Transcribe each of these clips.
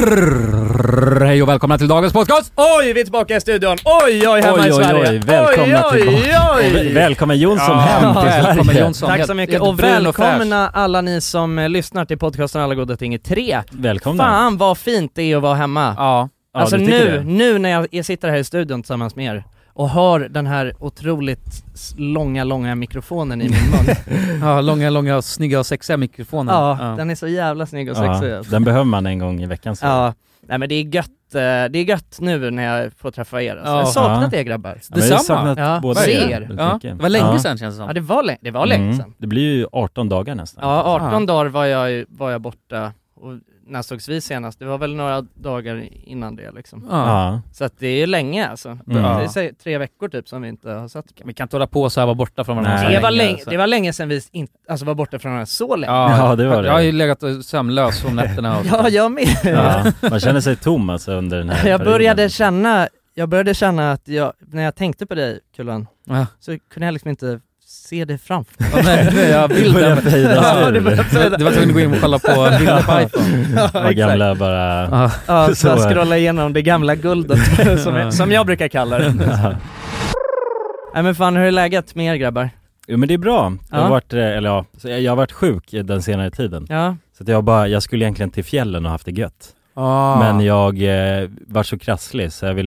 Brrrr, Hej och välkomna till dagens podcast! Oj, vi är tillbaka i studion! Oj, oj, hemma Oj, i oj, Sverige! oj, välkomna oj, tillbaka. Oj, oj. väl- välkommen Jonsson Ja, hem till välkommen Sverige. Jonsson. Tack så mycket och välkomna alla ni som eh, lyssnar till podcasten Alla goda ting i tre. Välkomna. Fan vad fint det är att vara hemma. Ja, Ja, alltså nu, nu när jag sitter här i studion tillsammans med er och hör den här otroligt långa, långa mikrofonen i min mun. ja långa, långa, snygga och sexiga mikrofoner. ja, den är så jävla snygg och sexig. Ja, alltså. den behöver man en gång i veckan så. Ja, nej men det är gött, eh, det är gött nu när jag får träffa er alltså. Ja. Jag har saknat Ja. er grabbar. Ja, Detsamma. Ja, båda er er. Ja, det var länge Ja. sedan känns det Ja som. det var länge, det var länge Mm. sedan. Det blir ju 18 dagar nästan. Ja, 18 Ja. dagar var jag, var jag borta och när sågs vi senast? Det var väl några dagar innan det liksom. Ja. Ja. Så att det är länge alltså. Mm. Det är tre veckor typ som vi inte har sett. Vi kan inte hålla på så här vara borta från varandra Nej. Det var, länge, alltså. det var länge sedan vi inte, alltså var borta från varandra så länge. Ja, det var det. Jag har ju legat och sömnlös om nätterna och Ja, jag med. Ja, man känner sig tom alltså under den här Jag började perioden. känna, jag började känna att jag, när jag tänkte på dig Kullan, Ja. så kunde jag liksom inte se det framför mig. Ja, nej, jag Det börjar bilden. Ja, ur. det börjar- Det var tvungen att gå in och kolla på bilder på iPhone. Vad gamla bara... Ja. Ja, Så så är det. scrolla igenom det gamla guldet som, jag, som jag brukar kalla det. Ja. Nej men fan hur är läget med er grabbar? Jo men det är bra. Jag har Ja. varit, eh, eller ja, jag jag har varit sjuk den senare tiden. Ja, Så att jag bara, jag skulle egentligen till fjällen och haft det gött. Ah. Men jag eh, var så krasslig så jag vill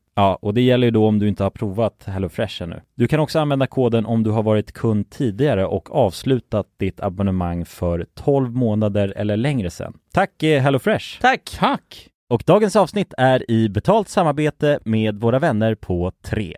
Ja, och det gäller ju då om du inte har provat HelloFresh ännu. Du kan också använda koden om du har varit kund tidigare och avslutat ditt abonnemang för 12 månader eller längre sedan. Tack eh, HelloFresh! Tack! Tack! Och dagens avsnitt är i betalt samarbete med våra vänner på 3.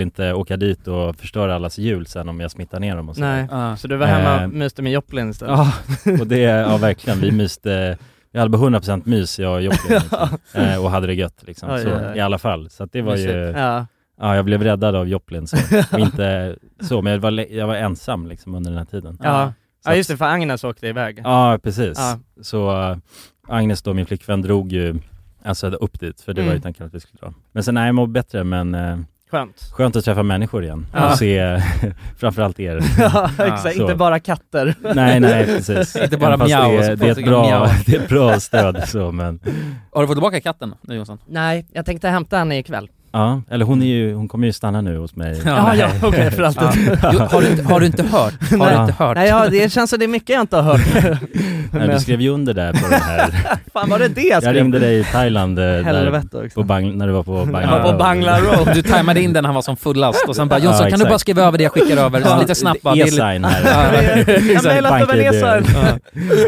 inte åka dit och förstöra allas jul sen om jag smittar ner dem och så. Nej, Ja. så du var hemma Eh, och myste med Joplin istället? Ja, och det, ja verkligen, vi myste Jag hade bara 100% mys jag och Joplin liksom. eh, och hade det gött liksom, Oj, så, oj. i alla fall. Så att det var ju, Mysigt. Ja. ja jag blev räddad av Joplin så, och inte så, men jag var, jag var ensam liksom under den här tiden. Ja. Så ja, just det, för Agnes åkte iväg. Ja, precis. Ja. Så äh, Agnes då, min flickvän, drog ju alltså upp dit, för det var ju Mm. tanken att vi skulle dra. Men sen, nej jag mår bättre, men äh, Skönt. skönt att träffa människor igen Ja. och se framförallt er. ja, exakt. så. Inte bara katter. nej, nej precis. Inte bara mjau, det, är, det, är ett bra, mjau. det är ett bra stöd så, men Har du fått tillbaka katten nu Jonsson? Nej, jag tänkte hämta henne ikväll. Ja, eller hon är ju, hon kommer ju stanna nu hos mig. Ja, Ja, ja, okej, för alltid. Jo, har, du inte, har du inte hört? Har du Nej. inte hört? Nej, ja, det känns som det är mycket jag inte har hört. Nej, du skrev ju under där på den här, Fan var det det jag jag skrev? ringde dig i Thailand eh, där, på bang, när du var på Bangla Ja, på Road. Bangla Road. Du tajmade in den när han var som fullast och sen bara Ja, Jonsson kan du bara skriva över det jag skickar över, så lite snabbt bara. E-sign här. Ja, Jag Bank-ID. Vanessa. Ja.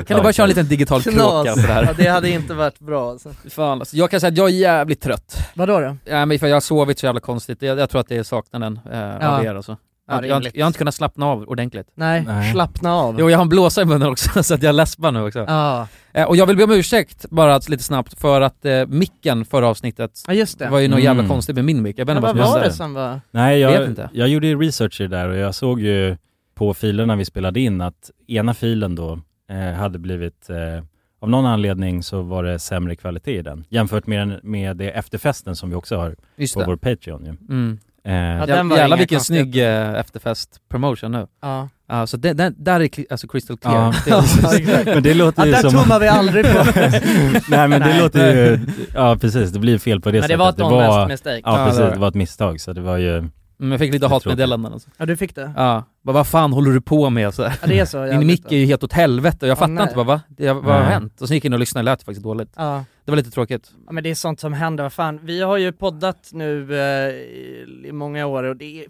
Kan du bara köra en liten digital kråka Knas. sådär? Ja, det hade inte varit bra alltså. Fan, alltså, jag kan säga att jag är jävligt trött. Vadå då? Ja, men för jag har sovit så jävla konstigt. Jag, jag tror att det är saknaden eh, Ja. av er alltså. Jag, jag, har rimligt. inte- jag har inte kunnat slappna av ordentligt. Nej, Nej. slappna av. Jo, jag har en blåsa i munnen också så att jag läspar nu också. Ja, Eh, och jag vill be om ursäkt bara lite snabbt för att eh, micken förra avsnittet ja just det. var ju något jävla Mm. konstigt med min mick. Jag vet inte vad vad som var hände. det som var... Nej, Vet jag, inte. jag gjorde ju research i det där och jag såg ju på filerna vi spelade in att ena filen då eh, hade blivit, eh, av någon anledning så var det sämre kvalitet i den jämfört med, med det efterfesten som vi också har Just på det. vår Patreon ju. Mm. Eh, Ja, den var jävlar vilken snygg eh, efterfest-promotion nu. Ja. Ja, så det, den, där är cli- alltså crystal clear. Ja. Det men det låter Ja, ju där som... tummar vi aldrig på. Nej men det Nej. låter ju, ja precis, det blir fel på det Men det sättet. var ett honest mistake. Ja Ja, precis, det var ett misstag så det var ju, Men jag fick lite hatmeddelanden alltså. Ja, du fick det? Ja, bara, vad fan håller du på med? Så här. Ja, det är så. Din mick är ju helt åt helvete och jag Ja, fattar nej. inte bara va? Det, vad har hänt? Och så gick jag in och lyssnade, det lät faktiskt dåligt. Ja. Det var lite tråkigt. ja, men det är sånt som händer, vad fan. Vi har ju poddat nu eh, i, många år och det är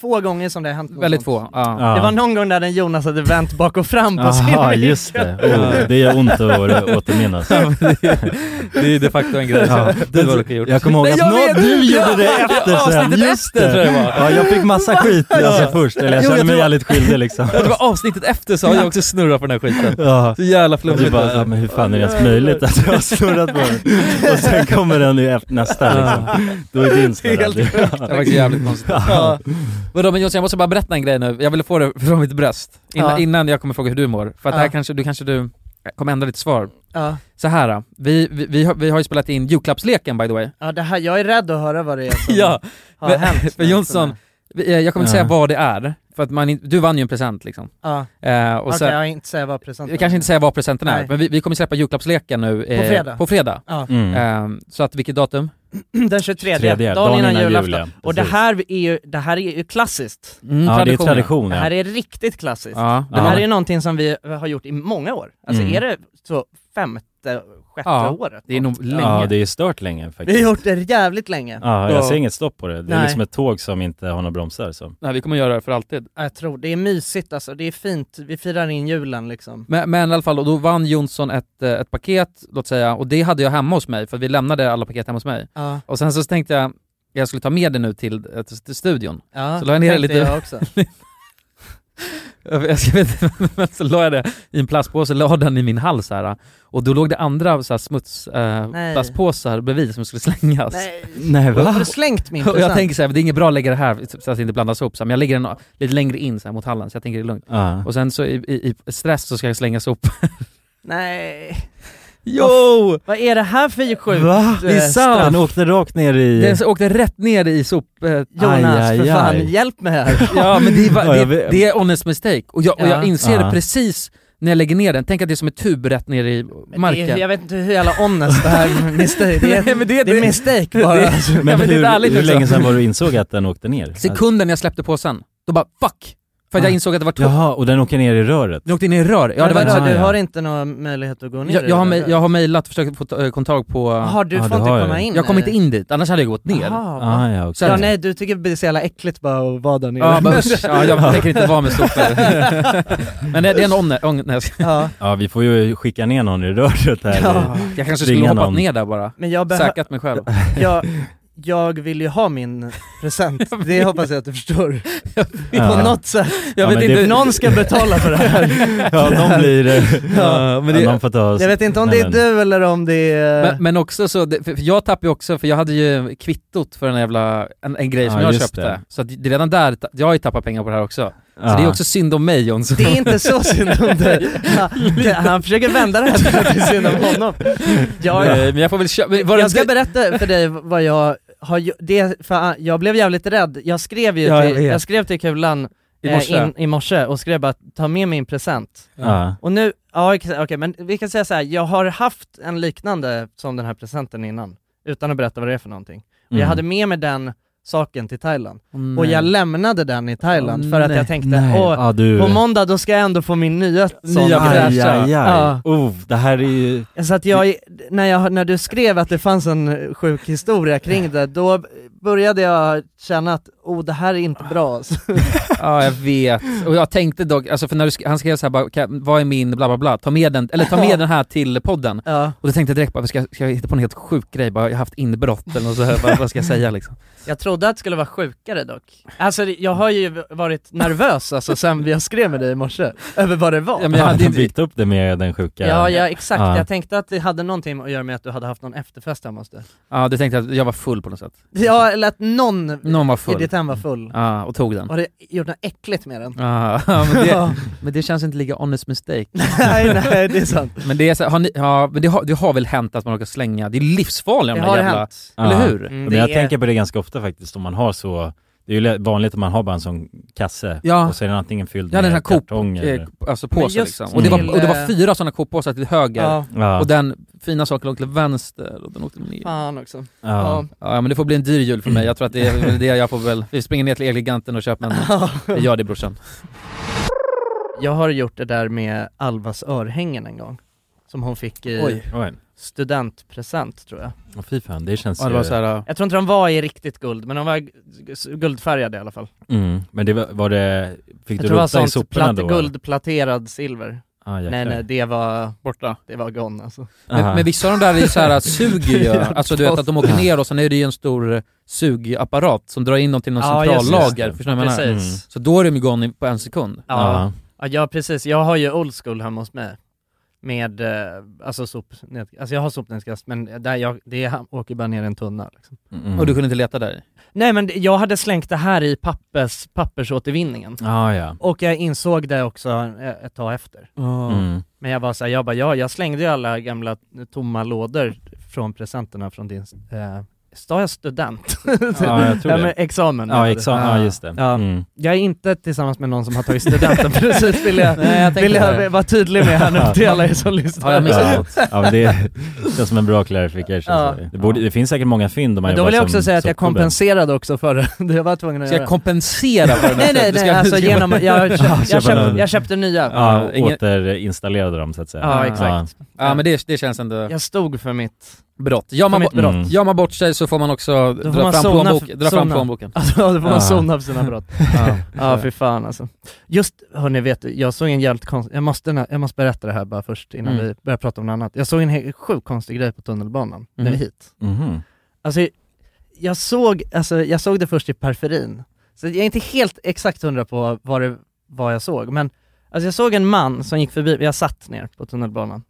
få gånger som det har hänt något Väldigt sånt. få. Ja. ja. Det var någon gång där den Jonas hade vänt bak och fram på sin mick. just det. Oh, det gör ont att återminnas. Ja, det, är- det är de facto en grej. Ja, det var gjort. Jag kommer ihåg att jag nå, vet! du Ja, gjorde det ja, efter sen, just efter tror jag det det! var. Ja, jag fick massa skit alltså först, eller jag Jo, kände jag mig jävligt skyldig liksom. Ja, det var avsnittet efter så har jag också snurrat på den här skiten. Ja. Så jävla Och du flummigt bara, ja, men hur fan är det ens möjligt att jag har snurrat på den? Och sen kommer den i efter- nästa liksom. Då är din snurrad. Helt Det var faktiskt jävligt konstigt. Ja. Vadå men Jonsson, jag måste bara berätta en grej nu. Jag ville få det från mitt bröst. Innan, Ja. innan jag kommer fråga hur du mår. För att det här kanske, du kanske du kommer ändra ditt svar. Ja. Så här, då. vi, vi, vi, har, vi har ju spelat in julklappsleken by the way. ja, det här, jag är rädd att höra vad det är som Ja, har men- hänt. för Jonsson, eh, jag kommer inte Ja. säga vad det är. För att man, du vann ju en present liksom. Ja, Eh, och okej sen, jag inte säga vad presenten jag kanske inte säga vad presenten är, Nej. men vi, vi kommer släppa julklappsleken nu eh, På fredag. På fredag. Ja, Mm. Eh, så att vilket datum? den 23, Tredje, dagen innan julafton. Och det här är ju, det här är ju klassiskt. Mm, Ja, det är ja. tradition Det ja. här är riktigt klassiskt. Ja, Det här är ju någonting som vi har gjort i många år. Alltså Mm. är det så femte, sjätte Ja, året? det är nog länge. Ja, det är stört länge Vi faktiskt. har gjort det jävligt länge. Ja, Ja. jag ser inget stopp på det. Det är Nej. liksom ett tåg som inte har några bromsar så. Nej, vi kommer göra det för alltid. Ja, Jag tror, det är mysigt alltså, det är fint, vi firar in julen liksom. Men, men i alla fall, och då vann Jonsson ett, eh, ett paket, låt säga, och det hade jag hemma hos mig, för vi lämnade alla paket hemma hos mig. Ja, Och sen så tänkte jag, jag skulle ta med det nu till, eh, till, studion. ja Så la jag ner det lite- jag också. Jag ska vet, men så la jag det i en plastpåse, la den i min hals här. Och då låg det andra så här, smuts, eh, plastpåsar bredvid som skulle slängas. Nej, Nej har du slängt min Och jag present? tänker... tänker så här, det är inget bra att lägga det här så att det inte blandas ihop, så här, men jag lägger den lite längre in så här, mot hallen, så jag tänker det är lugnt. Ja. Och sen så i, i, i stress så ska jag slänga sop. Nej, Jo! vad är det här för sjukt? Va? eh, Det är sant. Den åkte rakt ner i... Den åkte rätt ner i sop... Eh, Jonas, Aj, för aj, fan, aj. hjälp mig här. ja men det jag det, det är honest mistake, och jag, och jag Ja. inser det precis när jag lägger ner den, tänk att det är som ett tub rätt ner i marken. Det är, jag vet inte hur jävla honest det här mistake, det är, Nej, men det- det är mistake bara. det-. Men, Ja, men det är hur, hur länge sedan var du insåg att den åkte ner? Sekunden jag släppte påsen, då bara fuck! För att jag Ah. insåg att det var tomt. Jaha, och den åker ner i röret? Den åkte in i rör. Ja, det var Men Ah, du ja. har inte någon möjlighet att gå ner jag, jag, har, mej- jag har mejlat, försökt få ta- kontakt på... Jaha, du Ja, får det inte har komma jag. in? jag kom inte in dit, annars hade jag gått ner. Jaha, va? Ah, ja. Så- Ja nej, du tycker det är så jävla äckligt bara att vara där nere. Ja, bara, usch, ja, jag tänker inte vara med sopor. Men det, det är en jag ska- ja. Ja, vi får ju skicka ner någon i röret här. Ja. Jag kanske skulle hoppat någon. ner där bara. Men jag, behö- Säkrat mig själv. jag, jag vill ju ha min present, det hoppas jag att du förstår. På Ja. något sätt. Jag Ja, vet men inte... det- Någon ska betala för det här. Ja, någon blir det. Ja, men det- ja, någon får ta Jag vet inte om det är du eller om det är... Men, men också så, för jag tappade ju också, för jag hade ju kvittot för en jävla, en, en grej som Ja, jag köpte. det. Så att det är redan där, jag har ju tappat pengar på det här också. Så det är också synd om mig Jonsson. Det är inte så synd om dig. Han, han försöker vända det här till att det är synd om honom. Jag, Nej, men jag får väl köpa, jag ska inte... berätta för dig vad jag har det, för jag blev jävligt rädd, jag skrev ju Ja, jag till, jag skrev till Kulan I eh, morse. in, i morse och skrev bara ta med min present. Ja. Och nu, ja okej okay, men vi kan säga så här. jag har haft en liknande som den här presenten innan, utan att berätta vad det är för någonting. Och jag Mm. hade med mig den saken till Thailand, Åh, och jag lämnade den i Thailand för att nej. jag tänkte, Nej, åh, ja, du... på måndag då ska jag ändå få min nya sån Nya här. fräscha. Ja. Oh, det här är ju... Så att jag, är- när, jag, när du skrev att det fanns en sjuk historia kring det, då började jag känna att oh det här är inte bra alltså. Ja jag vet, och jag tänkte dock, alltså för när du, sk- han skrev såhär bara, "Kan- vad är min bla bla bla, ta med den, eller ta med den här till podden. Ja. Och då tänkte jag direkt bara, ska, ska jag hitta på en helt sjuk grej, bara jag har haft inbrott eller så här, vad, vad ska jag säga liksom? Jag trodde att det skulle vara sjukare dock. Alltså jag har ju varit nervös alltså sen jag skrev med dig i morse, över vad det var. Ja, men jag hade har inte- byggt upp det med den sjuka... Ja, ja exakt, Ja. jag tänkte att det hade någonting att göra med att du hade haft någon efterfest hemma hos dig. Ja du tänkte att jag var full på något sätt? Ja, eller att någon, Någon var i full. ditt hem var full. Ja, och tog den. Och det gjort något äckligt med den. Ja, men det, men det känns inte lika honest mistake. nej, nej det är sant. Men det är så, har ni, ja, men det har, det har väl hänt att man råkar slänga, det är livsfarligt Det de har där jävla, hänt. eller hur? Mm, Men det jag är- tänker på det ganska ofta faktiskt, om man har så det är ju vanligt att man har bara en sån kasse, Ja. och så är den antingen fylld en med sån här Coop, kartonger eh, eller... alltså påse liksom. Och det, var, och det var eh, fyra sådana Coop-påsar till höger, Ja, Ja, och den fina saken låg till vänster och den åkte ner. fan också. ja. Ja men det får bli en dyr jul för mig, jag tror att det är det jag får väl, vi springer ner till Elgiganten och köper en, jag gör det brorsan. Jag har gjort det där med Alvas örhängen en gång. Som hon fick i Oj. Studentpresent tror jag. Åh, fy fan, det känns Ja, det ju... var så här, Jag tror inte de var i riktigt guld, men de var guldfärgade i alla fall. mm. Men det var, var det, fick Jag du rota i sånt soporna platt, då? guldplaterad silver. Ah, nej nej, det var, borta. det var gone alltså. Men, men vissa av de där är ju så här, suger ju, Ja, alltså du vet att de åker ner och sen är det ju en stor sugapparat som drar in dem till någon det. centrallager, förstår du vad jag menar? Mm. Så då är de ju gone på en sekund. Ja. ja, ja precis. Jag har ju old school hemma hos mig. Med, eh, alltså sop, alltså jag har sopnedkast men där jag, det åker bara ner i en tunna liksom. Mm. Och du kunde inte leta där? Nej men jag hade slängt det här i pappers, pappersåtervinningen. Ah, ja. Och jag insåg det också eh, ett tag efter. Mm. Men jag var såhär, jag bara, ja, jag slängde ju alla gamla tomma lådor från presenterna från din, eh, Sa jag student? Ja, jag tror ja, det. men examen. Ja, examen, ja just det. Ja. Mm. Jag är inte tillsammans med någon som har tagit studenten precis, vill jag, Nej, jag vill jag det. vara tydlig med här nu till alla er som lyssnar. Har jag missat Ja. något? ja men det känns som en bra clarification. Ja. Det, borde, det finns säkert många fynd om man då vill jag som också säga att jag kompenserade också för det, det jag var tvungen att Ska göra. jag kompensera för här? nej nej nej, alltså genom, jag, jag, jag, köpte, någon- jag köpte nya. Ja, återinstallerade dem så att säga. Ja, exakt. Ja men det, det känns ändå Jag stod för mitt, brott. Gör man, mitt brott. mm. gör man bort sig så får man också får dra, man fram, plånbok, dra fram plånboken. alltså då får man Ja. sona för sina brott. Ja. Ja fy fan alltså. Just, hörni vet du, jag såg en jävligt konstig, jag måste, jag måste berätta det här bara först innan Mm. vi börjar prata om något annat. Jag såg en helt sjukt konstig grej på tunnelbanan, när vi hit. Mhm. Alltså, jag såg, alltså, jag såg det först i periferin, så jag är inte helt exakt hundra på vad det vad jag såg, men alltså jag såg en man som gick förbi, jag satt ner på tunnelbanan,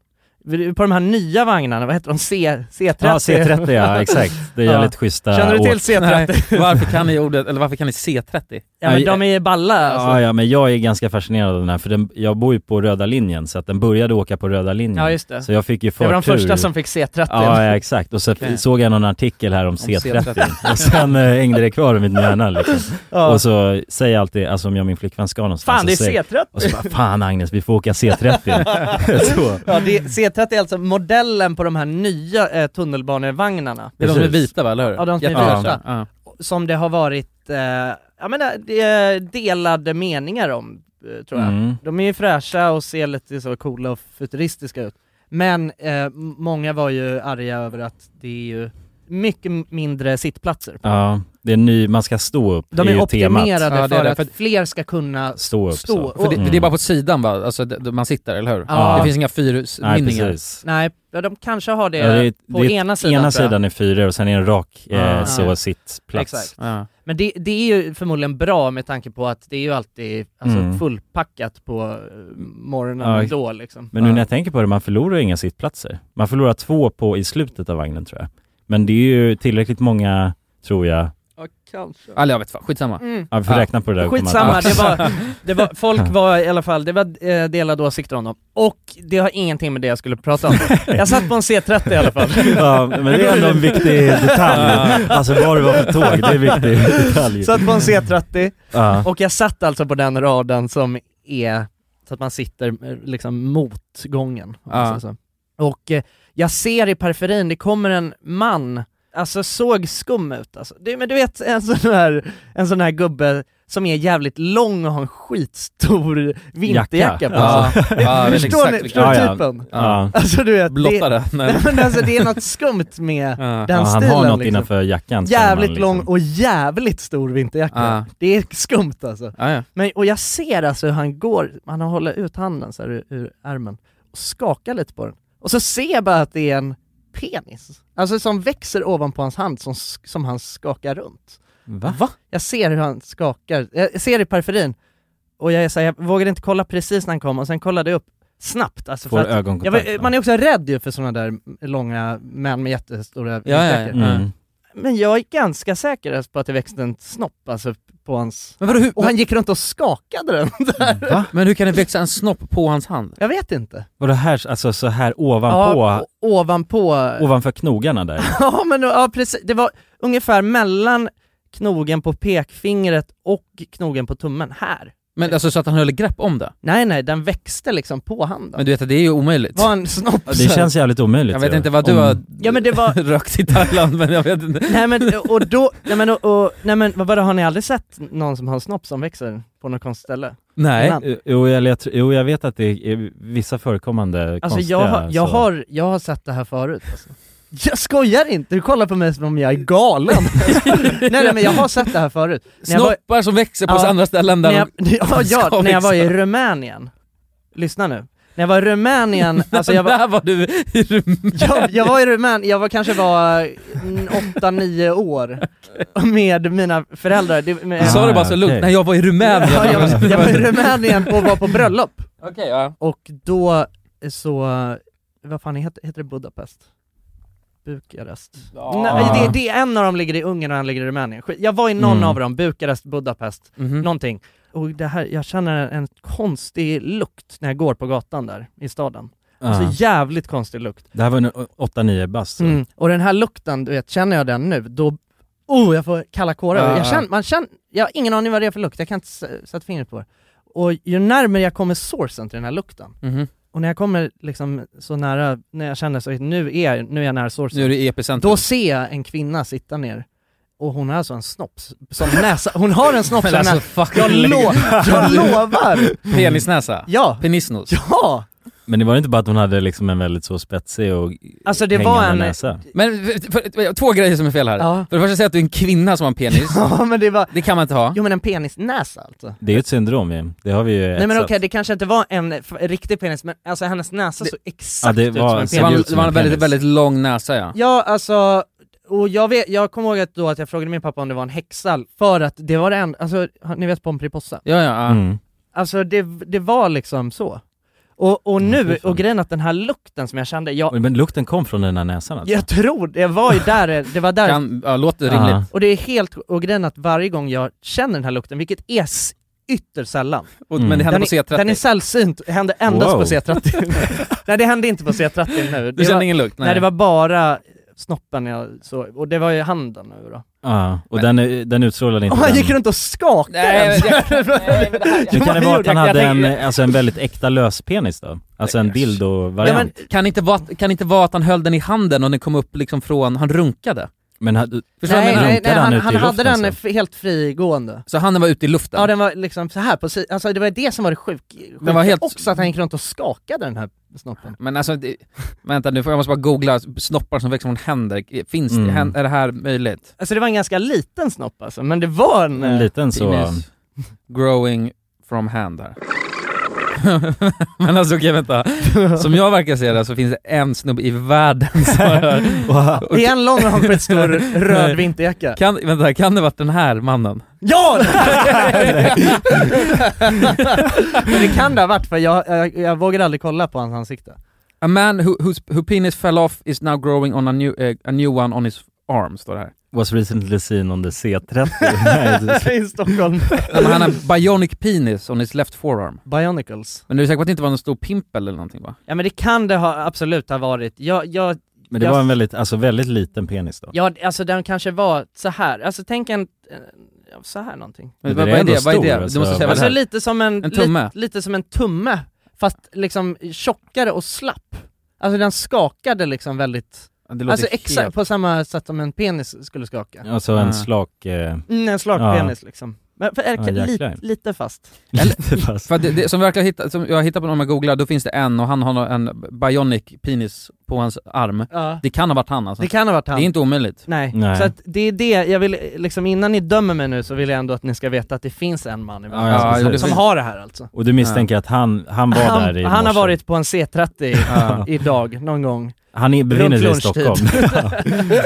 på de här nya vagnarna, vad heter de? C, C30? Ja, C30 ja, exakt. Det är Ja. jävligt schyssta Känner du till åk- C30? Nej, varför kan ni ordet, eller varför kan ni C30? Ja men de är balla alltså. Ja, ja, men jag är ganska fascinerad av den här, för den, jag bor ju på röda linjen, så att den började åka på röda linjen. Ja, just det. Så jag fick ju Det förtur. var de första som fick C30. Ja, ja exakt. Och så Okej. såg jag någon artikel här om, C30. C30. och sen äh, hängde det kvar i min hjärna liksom. Ja. Och så säger jag alltid, alltså om jag och min flickvän ska någonstans Fan det är så säger, C30! Och så bara, fan Agnes, vi får åka C30. så. Ja, det, C30 är alltså modellen på de här nya eh, tunnelbanevagnarna. Det är de som är vita va, eller hur? Ja, de som är vita. Ja. Som det har varit, eh, jag menar, det är delade meningar om, eh, tror jag. Mm. De är ju fräscha och ser lite så coola och futuristiska ut. Men eh, många var ju arga över att det är ju mycket mindre sittplatser. Ja, det är ny, man ska stå upp, De det är är optimerade Ja, det är för det, att för- fler ska kunna Stå upp stå. så. För det, Mm. det är bara på sidan va? Alltså det, man sitter, eller hur? Ja. Det finns inga Nej fyrmynningar? Nej, ja, de kanske har det, Ja, det är, på det är, ena sidan ena sidan är fyra och sen är det en rak eh, så sittplats. Exakt. Ja. Men det, det är ju förmodligen bra med tanke på att det är ju alltid alltså, Mm. fullpackat på eh, morgonen Ja, då liksom. Men nu när jag tänker på det, man förlorar ju inga sittplatser. Man förlorar två på i slutet av vagnen tror jag. Men det är ju tillräckligt många, tror jag. Ja, kanske. Eller jag vet fan, skitsamma. Mm. Ja, vi får Ja. räkna på det där. Skitsamma, det var, det var, folk var i alla fall, det var eh, delade åsikter om dem. Och det har ingenting med det jag skulle prata om. Jag satt på en C30 i alla fall. Ja, men det är ändå en viktig detalj. Alltså vad det var för tåg, det är en viktig detalj. Satt på en C30 Ja. och jag satt alltså på den raden som är så att man sitter eh, liksom mot gången. om man Ja. säger så. Och eh, jag ser i periferin, det kommer en man, alltså såg skum ut alltså. det, Men du vet en sån här, en sån här gubbe som är jävligt lång och har en skitstor vinterjacka på Ja, sig. ja, vet Förstår ni, förstår Ja, ja. typen? Ja. Alltså du vet, Blottare? det, men alltså, det är något skumt med Ja. den Ja, han stilen har något liksom. innanför jackan Jävligt liksom- lång och jävligt stor vinterjacka. Ja. Det är skumt alltså. Ja, ja. Men, och jag ser alltså hur han går, han håller ut handen så här ur, ur ärmen och skakar lite på den. Och så ser jag bara att det är en penis, alltså som växer ovanpå hans hand som, som han skakar runt. Va? Va? Jag ser hur han skakar, jag ser det i periferin, och jag, är så här, jag vågade inte kolla precis när han kom, och sen kollade jag upp snabbt alltså Får ögonkontakt? var- Man är också rädd ju för sådana där långa män med jättestora Ja, ja, ja. Mm. Men jag är ganska säker på att det växte en snopp alltså på hans... Men, vadå, hur, Och han gick runt och skakade den där. Va? Men hur kan det växa en snopp på hans hand? Jag vet inte. Vadå här, alltså så här ovanpå, Ja, ovanpå... ovanför knogarna där? Ja men ja, precis, det var ungefär mellan knogen på pekfingret och knogen på tummen, här. Men alltså så att han höll grepp om det? Nej nej, den växte liksom på handen. Men du vet att det är ju omöjligt. var en snopp Ja, Det känns jävligt omöjligt Jag vet ju. inte vad du Om- har Ja men det var, rökt i Thailand men jag vet inte. nej men och då, nej men och, och nej men vad har ni aldrig sett någon som har en snopp som växer på något konstigt ställe? Nej. Innan? Jo, jag, jag, tror- jo, jag vet att det är vissa förekommande Alltså konstiga, jag, har- jag, så- har, jag har sett det här förut alltså. Jag skojar inte, du kollar på mig som om jag är galen! nej nej men jag har sett det här förut. När jag var- Snoppar som växer på Ja, andra ställen där när jag, de ja, ja, när jag var i. Rumänien, lyssna nu. När jag var i Rumänien, alltså jag var, Där var du i Rumänien. jag, jag var i Rumänien, jag var kanske var 8-9 år med mina föräldrar. Det, med, Du sa det bara Ah, så lugnt, okej. nej jag var i Rumänien. ja, jag, var- jag var i Rumänien och var på bröllop, Okej, ja. och då så, vad fan heter, heter det Budapest? Bukarest? Nej, det, det är en av dem ligger i Ungern och en ligger i Rumänien. Jag var i någon Mm. av dem, Bukarest, Budapest, Mhm. någonting. Och det här, jag känner en konstig lukt när jag går på gatan där i staden. Ja. Alltså jävligt konstig lukt. Det här var en 8-9 bast. Mm. Och den här lukten, du vet, känner jag den nu, då, oh jag får kalla kårar. Ja, jag, ja. känner, man känner, jag har ingen aning vad det är för lukt, jag kan inte sätta fingret på det. Och ju närmare jag kommer sourcen till den här lukten, Mhm. Och när jag kommer liksom så nära, när jag känner så att nu är, nu är jag nära sourcen, Nu är det epicentrum. då ser jag en kvinna sitta ner, och hon har alltså en snopp som näsa, hon har en snopp som alltså näsa. Jag, lo, jag lovar! Penisnäsa. Ja! Penisnos. Ja! Men det var inte bara att hon hade liksom en väldigt så spetsig och Alltså det var hängande en... näsa? Men för, för, två grejer som är fel här. Ja. För det första säger att du är en kvinna som har en penis. Ja men det var, Det kan man inte ha. jo men en penisnäsa alltså. Det är ju ett syndrom ju, det har vi ju Nej men okej, det kanske inte var en riktig penis, men alltså hennes näsa Det- såg exakt Ja, det ut var- som en Det var, ut penis. det var en väldigt, väldigt lång näsa ja. Ja alltså, och jag, vet, jag kommer ihåg att då att jag frågade min pappa om det var en häxa, för att det var det enda, alltså ni vet Pomperipossa? Ja, ja, ja. Mm. Alltså det, det var liksom så. Och, och nu, och grejen att den här lukten som jag kände, jag, Men lukten kom från den här näsan alltså? jag tror, det var ju där, det var där Kan, ja, låter rimligt. Och det är helt, och grejen att varje gång jag känner den här lukten, vilket är s- ytterst sällan, Och, Mm. Men det hände den på är, C30. den är sällsynt, det hände endast Wow. på C30 Nej det hände inte på C30 nu, Du det kände var, ingen lukt? nej. det var bara snoppen jag så, och det var ju handen nu då Ja, och den, är- den utstrålade inte Och han den. gick runt och skakade Nej, den! men det- men det kan det vara att han hade en, alltså en väldigt äkta löspenis då? Alltså en Ja, dildo-variant? men, Kan inte, vara, kan inte vara att han höll den i handen och den kom upp liksom från, han runkade? Men hade, Förstår nej, nej, nej, han han, hade den så? f- helt frigående Så handen var ute i luften? Ja den var liksom så här på alltså det var det som var det sjuk, sjuka, var helt- också att han gick runt och skakade den här snoppen Men alltså, det, vänta nu får jag måste bara googla snoppar som växer från händer, finns det? Mm. Hän- Är det här möjligt? Alltså det var en ganska liten snopp alltså, men det var en... en eh, liten så... Penis growing from hand här. Men alltså okej vänta, som jag verkar se det så finns det en snubbe i världen som har Det är en lång och skitstor röd vinterjacka. Kan, vänta, kan det varit den här mannen? Ja! Men det kan det ha varit för jag, jag, jag vågade aldrig kolla på hans ansikte. A man who, whose, who penis fell off is now growing on a new, eh, a new one on his arm, står det här. Was recently seen on the C30 Nej, det- i Stockholm men han har bionic penis on his left forearm. Bionicles Men du är säker på att det inte var någon stor pimpel eller någonting va? Ja men det kan det ha, absolut ha varit, jag, jag, Men det Jag- var en väldigt, alltså väldigt liten penis då? ja alltså den kanske var så här. alltså tänk en, eh, ja, så här någonting Men Men vad, det vad är är ändå det? Vad är stor, det? alltså. Du måste säga vad Alltså det är. lite som en, En tumme? Lite, lite som en tumme, fast liksom tjockare och slapp Alltså den skakade liksom väldigt, Ja, Det låter alltså helt... exakt på samma sätt som en penis skulle skaka. Alltså en slak... Eh, mm, En slak Ja. penis liksom Men för, är det Ja, lite, lite fast. Lite fast. För det, det, som, verkar hitta, som jag hittar på när man googlar, då finns det en och han har en bionic penis på hans arm. Ja. Det kan ha varit han alltså. Det kan ha varit han. Det är inte omöjligt. Nej. Nej. så att det är det, jag vill liksom innan ni dömer mig nu så vill jag ändå att ni ska veta att det finns en man i Ja, ja, som, som har det här alltså. Och du misstänker att han, han var Han, där i han har morse. varit på en C30 Ja. idag, någon gång. Han är, befinner sig i. Stockholm.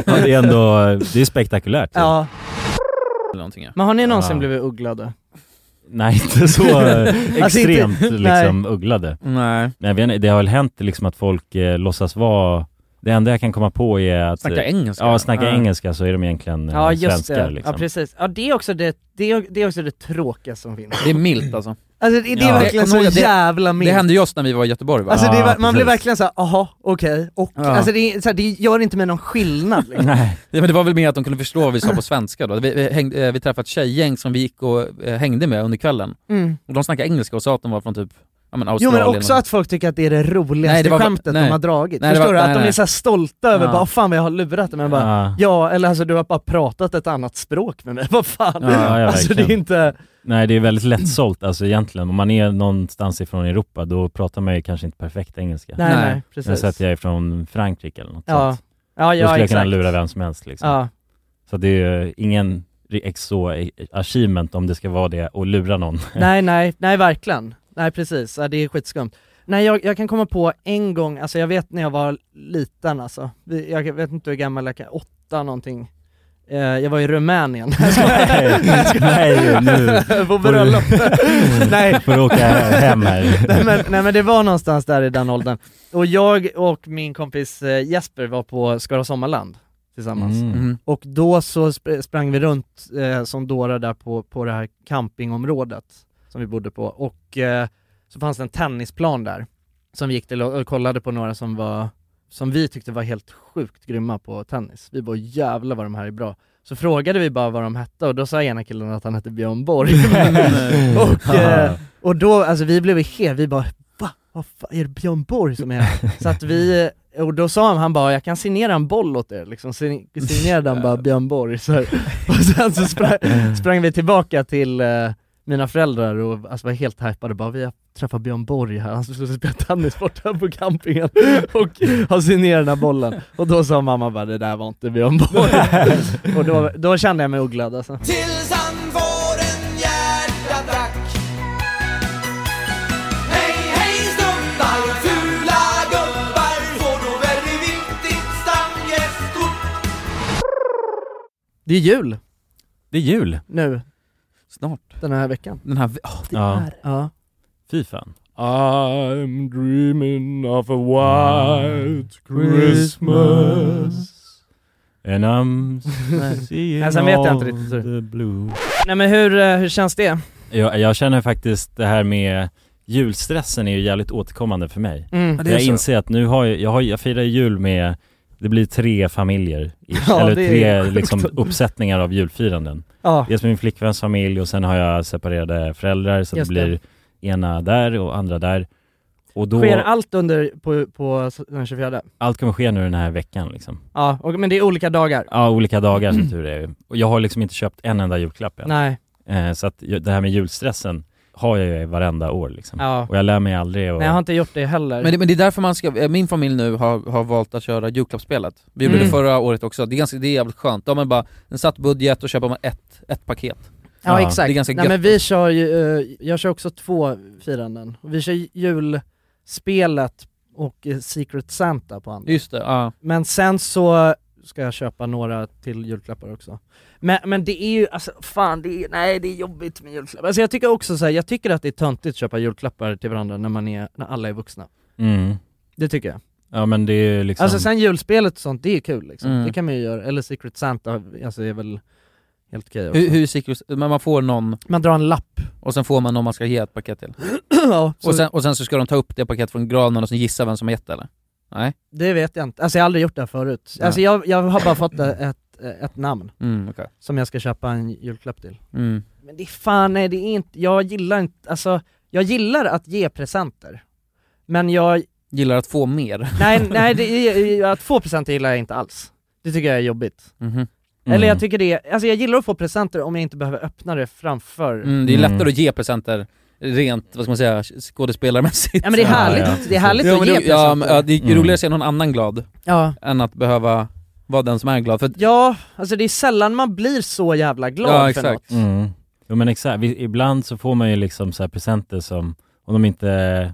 ja, det är ändå, det är spektakulärt. Ja, Eller någonting, ja. men har ni någonsin Ja. blivit ugglade? Nej, inte så eh, Alltså, inte- extremt liksom ugglade. Nej. Nej, jag vet inte, det har väl hänt liksom att folk eh, låtsas vara det enda jag kan komma på är att... Snacka eh, engelska. Ja, snacka engelska så är de egentligen eh, Ja just svenskar det, liksom. ja precis. Ja det är också det, det är, det är också det tråkiga som finns. Det är milt alltså. Alltså det, det är Ja. verkligen så det- jävla milt. Det hände ju oss när vi var i Göteborg va? Alltså det, är- Ja, man blir precis. verkligen såhär, aha, okej, och, Ja. alltså det, är, så här, det gör inte med någon skillnad liksom. Nej. Ja, men det var väl mer att de kunde förstå vad vi sa på svenska då. Vi, vi, hängde, eh, vi träffade ett tjejgäng som vi gick och eh, hängde med under kvällen. Mm. Och de snackade engelska och sa att de var från typ, ja men Jo men också att folk tycker att det är det roligaste Nej, det var- skämtet nej. de har dragit. Nej, Förstår var- du? nej, att de nej. är så här stolta över bara, "Åh, fan vad jag har lurat dem. Men bara, Ja. ja eller alltså du har bara pratat ett annat språk med mig, vad fan. Ja, alltså det är inte, Nej, det är väldigt lättsålt alltså egentligen. Om man är någonstans ifrån Europa då pratar man ju kanske inte perfekt engelska. nej nej, Nej. Men precis. så att jag är från Frankrike eller något ja. sånt. ja, Då ja skulle jag kunna lura vem som helst liksom. Ja. Så det är ju ingen ex så achievement om det ska vara det och lura någon. nej nej, nej verkligen. Nej precis, ja, det är skitskumt. Nej jag, jag kan komma på en gång, alltså jag vet när jag var liten alltså, jag vet inte hur gammal jag kan, åtta någonting. Eh, jag var i Rumänien. Nej, nu på bröllop. nej, får du åka hem här. nej, men, nej men det var någonstans där i den åldern. Och jag och min kompis eh, Jesper var på Skara Sommarland tillsammans. Mm. Mhm. Och då så sp- sprang vi runt eh, som dårar där på, på det här campingområdet som vi bodde på och eh, så fanns det en tennisplan där som vi gick till och, och kollade på några som var som vi tyckte var helt sjukt grymma på tennis. Vi bara jävlar vad de här är bra. Så frågade vi bara vad de hette och då sa ena killen att han hette Björn Borg. och, eh, och då, alltså vi blev helt, vi bara va? Vad fan, är det Björn Borg som är här? Så att vi, och då sa han, han bara jag kan signera en boll åt er, liksom sign- signerade han bara Björn Borg så här. Och sen så sprang, sprang vi tillbaka till eh, mina föräldrar och alltså, var helt hypade bara vi har träffat Björn Borg här, han skulle spela tennis borta på campingen och har signerat den här bollen. Och då sa mamma bara det där var inte Björn Borg. och då, då kände jag mig ogladd alltså. Tills han får en hjärtattack Hej hej snubbar, fula gubbar Får då väldigt viktigt stamgästkort Det är jul Det är jul. nu. Den här veckan. Den här, oh, Ja, Ja. fy fan. I'm dreaming of a white Christmas And I'm seeing Nej, sen vet jag inte all riktigt hur. the blue. Nej men hur, eh, hur känns det? Jag, jag känner faktiskt det här med julstressen är ju jävligt återkommande för mig. Mm. det är jag så. inser att nu har jag, jag, har, jag firar jul med, det blir tre familjer, Ja, eller tre liksom uppsättningar av julfiranden. Ja, Dels min flickväns familj och sen har jag separerade föräldrar så Just det det. blir ena där och andra där. Och då, sker allt under på, på den 24? allt kommer ske nu den här veckan liksom. Ja, och, men det är olika dagar? Ja, olika dagar som tur är. Och jag har liksom inte köpt en enda julklapp än. Nej, Eh, så att det här med julstressen har jag ju varenda år liksom. ja. Och jag lär mig aldrig och... Nej jag har inte gjort det heller. Men det, men det är därför man ska, eh, min familj nu har, har valt att köra julklappsspelet. Vi gjorde Mm. det förra året också, det är, ganska, det är jävligt skönt. Då har man bara en satt budget och köper man ett, ett paket. ja, Ja, exakt. det är ganska Nej gött. men vi kör ju, eh, jag kör också två firanden. Vi kör julspelet och eh, Secret Santa på andra. Just det, ja. Men sen så ska jag köpa några till julklappar också. Men, men det är ju, alltså fan, det är, nej det är jobbigt med julklappar. Alltså jag tycker också så här, jag tycker att det är töntigt att köpa julklappar till varandra när man är, när alla är vuxna. Mm. Det tycker jag. Ja men det är liksom... Alltså sen julspelet och sånt, det är kul liksom. Mm. Det kan man ju göra, eller Secret Santa, alltså är väl helt okej också. Hur, hur secret, men man får någon, Man drar en lapp. och sen får man någon man ska ge ett paket till. ja, Och sen, och sen så ska de ta upp det paketet från granen och sen gissa vem som har gett det eller? Nej? Det vet jag inte, alltså jag har aldrig gjort det förut. Nej. Alltså jag, jag har bara fått ett, ett namn Mm, okej. som jag ska köpa en julklapp till. Mm. Men det är fan, nej det är inte, jag gillar inte, alltså jag gillar att ge presenter. Men jag, Gillar att få mer. nej nej det att få presenter gillar jag inte alls. Det tycker jag är jobbigt. Mhm. Eller jag tycker det, är- alltså jag gillar att få presenter om jag inte behöver öppna det framför Mm, det är Mm. lättare att ge presenter rent, vad ska man säga, skådespelarmässigt. Ja men det är härligt, ja, det är härligt Ja, att ge ja, men, ja, det är Mm. roligare att se någon annan glad ja. än att behöva vara den som är glad. För att, Ja, alltså det är sällan man blir så jävla glad Ja, för exakt. något. Mm. Jo men exakt, ibland så får man ju liksom så här presenter som, om de inte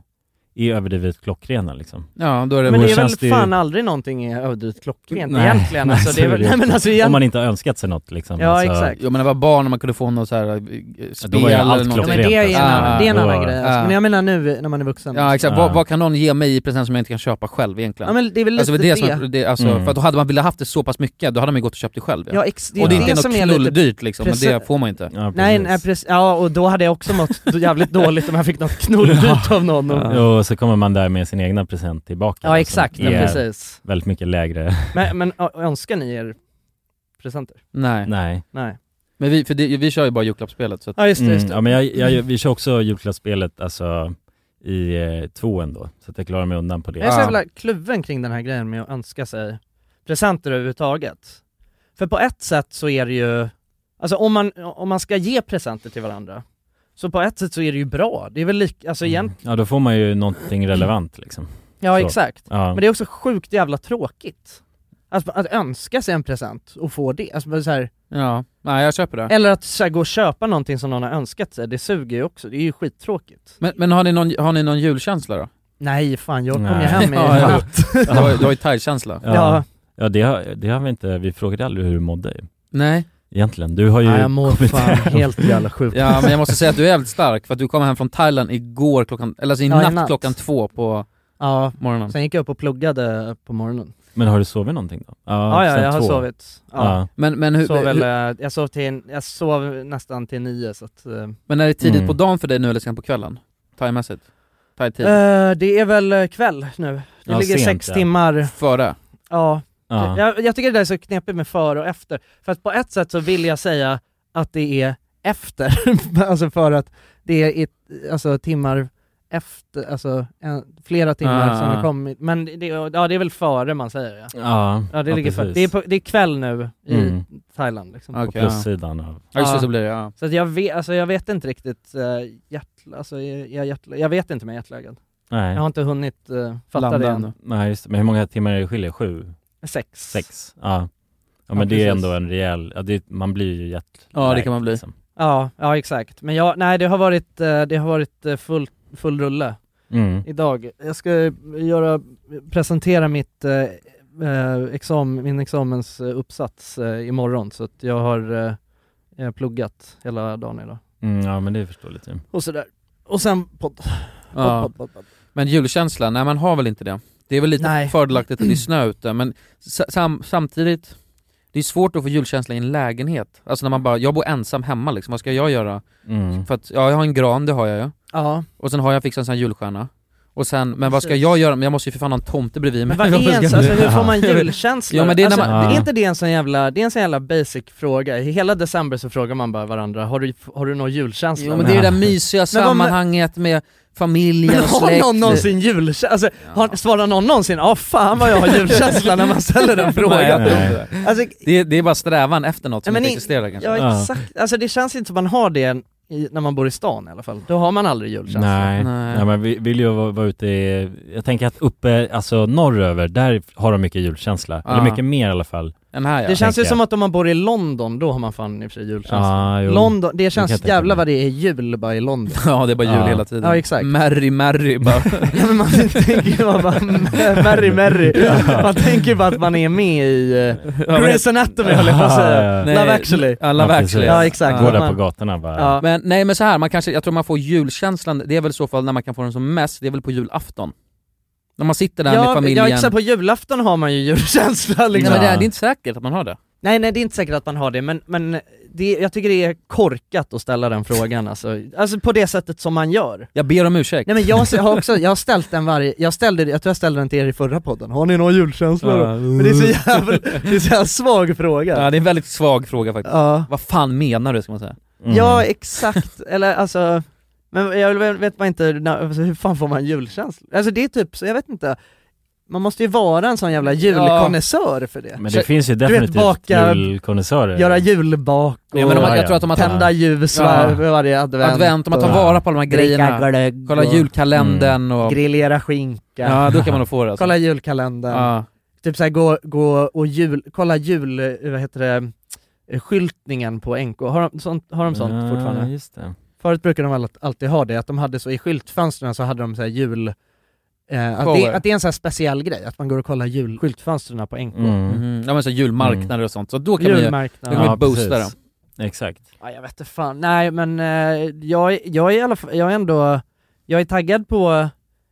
är överdrivet klockrena liksom. ja, då är det... Men då det är väl känns det ju- fan aldrig någonting är överdrivet klockrent Nej, egentligen nej, alltså, så det är är väl, nej men inte. alltså Om egentligen, man inte har önskat sig något liksom. Ja, alltså, exakt. Jo men när jag var barn och man kunde få något så här eh, spel var allt eller ja, någonting. men det är en, Ah, annan, det är en annan grej alltså. ah. Men jag menar nu när man är vuxen Ja exakt, Ja. vad, vad kan någon ge mig i present som jag inte kan köpa själv egentligen? Ja men det är väl lite alltså, det är det, som, är- det, alltså, Mm. För att då hade man velat haft det så pass mycket, då hade man ju gått och köpt det själv ja, ex, det är Och det är det, inte som något är lite knulldyrt liksom, men det får man inte Ja, Nej, ja och då hade jag också mått jävligt dåligt om jag fick något knulldyrt av någon och, Ja. Så kommer man där med sin egna present tillbaka. Ja som exakt, ja, är precis Väldigt mycket lägre. Men, men ö- önskar ni er presenter? Nej. Nej. Nej Men vi, för det, vi kör ju bara julklappsspelet så att, Ja just det, just Mm, det. ja, men jag, jag, vi kör också julklappsspelet alltså i eh, tvåan då, så att jag klarar mig undan på det. Jag är så Ja. jävla kluven kring den här grejen med att önska sig presenter överhuvudtaget. För på ett sätt så är det ju, alltså om man, om man ska ge presenter till varandra, så på ett sätt så är det ju bra. Det är väl lik, alltså igen, Mm. Ja, då får man ju någonting relevant liksom. ja Så. exakt. Ja. Men det är också sjukt jävla tråkigt. Alltså att önska sig en present och få det, alltså så här, ja, nej jag köper det. eller att så här, gå och köpa någonting som någon har önskat sig, det suger ju också, det är ju skittråkigt. Men, men har, ni någon, har ni någon julkänsla då? Nej fan, jag kom ju hem i Ja, ja. natt. Du har, du har ju thai-känsla. Ja. Ja. Ja, det har, det har vi inte, vi frågade aldrig hur du mådde Nej. Egentligen. Du har ju Nej, jag mår kommit fan hem. helt jävla sjukt. Ja men jag måste säga att du är jävligt stark för att du kom hem från Thailand igår klockan, eller alltså i Ja, i natt, natt. klockan två på Ja, morgonen. sen gick jag upp och pluggade på morgonen. Men har du sovit någonting då? Ja, ja, sen jag har två. sovit. Ja. Ja. Men, men, hur, Sov väl, hur, eh, jag, sov till, jag sov nästan till nio så att, eh, men är det tidigt Mm. på dagen för dig nu eller sent på kvällen? Thaimässigt? Thai-tid? eh, Det är väl kväll nu. Det Ja, ligger sent, sex ja. timmar, Före? ja. Ja. Jag, jag tycker det där är så knepigt med före och efter. För att på ett sätt så vill jag säga att det är efter, alltså för att det är ett, alltså timmar efter, alltså en, flera timmar Ah, som ah. har kommit, men det, ja det är väl före man säger ja. Ja, Ja det ligger för, det, är på, det är kväll nu i Mm. Thailand liksom. Okej, På ja. plussidan av... Ja just det, Ja. så blir det ja. Så att jag, vet, alltså jag vet inte riktigt, uh, hjärt, alltså, jag, jag, hjärt, jag vet inte med. Nej. Jag har inte hunnit uh, fatta Landa det än. Nej just det. men hur många timmar är det skiljer? Sju? Sex. Sex? Ja. Ja Ja, men det är ändå en rejäl, ja, det, man blir ju jätte Ja, det kan man bli. Liksom. Ja, ja exakt. Men jag, nej det har varit, eh, det har varit eh, full, full rulle Mm. idag. Jag ska göra, presentera mitt eh, eh, exam, min examensuppsats eh, imorgon så att jag har eh, jag pluggat hela dagen idag. Mm, ja men det är förståeligt ju. Och sådär. Och sen podd. ja. podd, podd, podd. Men julkänsla, nej man har väl inte det. Det är väl lite Nej. fördelaktigt att det är snö ute, men sa- sam, samtidigt, det är svårt att få julkänsla i en lägenhet. Alltså när man bara, jag bor ensam hemma liksom, vad ska jag göra? Mm. För att, ja jag har en gran, det har jag ju. Ja, Och sen har jag fixat en sån här julstjärna. Och sen, men vad ska jag göra? Men jag måste ju för fan ha en tomte bredvid mig. men vad är ens, alltså hur får man julkänsla? Ja, men det är när alltså, man- är inte det en sån jävla, det är en sån jävla basic fråga? I hela december så frågar man bara varandra, har du, har du någon julkänsla? Jo men det är det där mysiga Men sammanhanget med familjen Men och har släkt. någon någonsin julkänsla? Alltså, har, svarar någon någonsin ja fan vad jag har julkänsla när man ställer den frågan? Alltså, Det, är, det är bara strävan efter något som Ja, men inte existerar kanske. ja Ja. exakt, alltså det känns inte som man har det i, när man bor i stan i alla fall. Då har man aldrig julkänsla. Nej. Nej. Nej, men vi vill ju vara, vara ute i, jag tänker att uppe, alltså norröver, där har de mycket julkänsla. Eller mycket mer i alla fall. Den här ja. Det känns ju som att om man bor i London, då har man fan i och för sig julkänsla. Jo. London, det känns jävla vad det är jul bara i London. Ja det är bara jul Ja. hela tiden. Ja, exakt. Merry Merry bara. ja men man tänker ju bara Merry Merry, man tänker bara att man är med i uh, Grey's Anatomy höll jag på att säga. Ja, Love actually. Ja, Love Ja, actually. Ja, exakt. Gå Ja. där på gatorna bara. Ja. Men nej men så här, man kanske, jag tror man får julkänslan, det är väl i så fall när man kan få den som mest, det är väl på julafton. När man sitter där med Ja, familjen. ja exakt, på julafton har man ju julkänsla Nej liksom. men det det är inte säkert att man har det. Nej nej det är inte säkert att man har det, men, men det, jag tycker det är korkat att ställa den frågan alltså. alltså på det sättet som man gör. Jag ber om ursäkt. Nej men jag har också, jag har ställt den varje, jag ställde, jag tror jag ställde den till er i förra podden, har ni någon julkänsla då? Men det är så jävla, det är så jävla svag fråga. Ja det är en väldigt svag fråga faktiskt. Ja, Vad fan menar du ska man säga? Mm. ja exakt, eller alltså, men jag vet vet bara inte, alltså, hur fan får man julkänsla? Alltså det är typ så, jag vet inte, man måste ju vara en sån jävla julkonnässör för det. Men det finns ju definitivt baka- julkonnässörer. Göra julbak och Ja, men de, Ja, jag ja. tror att de har tända ljus Ja. var, varje advent. advent, om man tar vara på alla de här grejerna. glögg Kolla julkalendern och... grillera skinka. Ja, då kan man nog få det alltså. Kolla julkalendern. Ja. Typ såhär gå, gå och jul, kolla jul, eh, vad heter det, eh, skyltningen på NK. Har de sånt, har de sånt Ja, fortfarande? just det. Förut brukade de väl alltid ha det, att de hade så i skyltfönstren så hade de så här jul Eh, att, det, att det är en sån här speciell grej, att man går och kollar jul, skyltfönstren på NK. Mm. Mhm. Ja men så julmarknader och sånt, så då kan man ju, då Julmarknader. kan man ju boosta dem. Exakt. Ja, jag vet inte fan, nej men eh, jag, jag är i alla fall, jag är ändå, jag är taggad på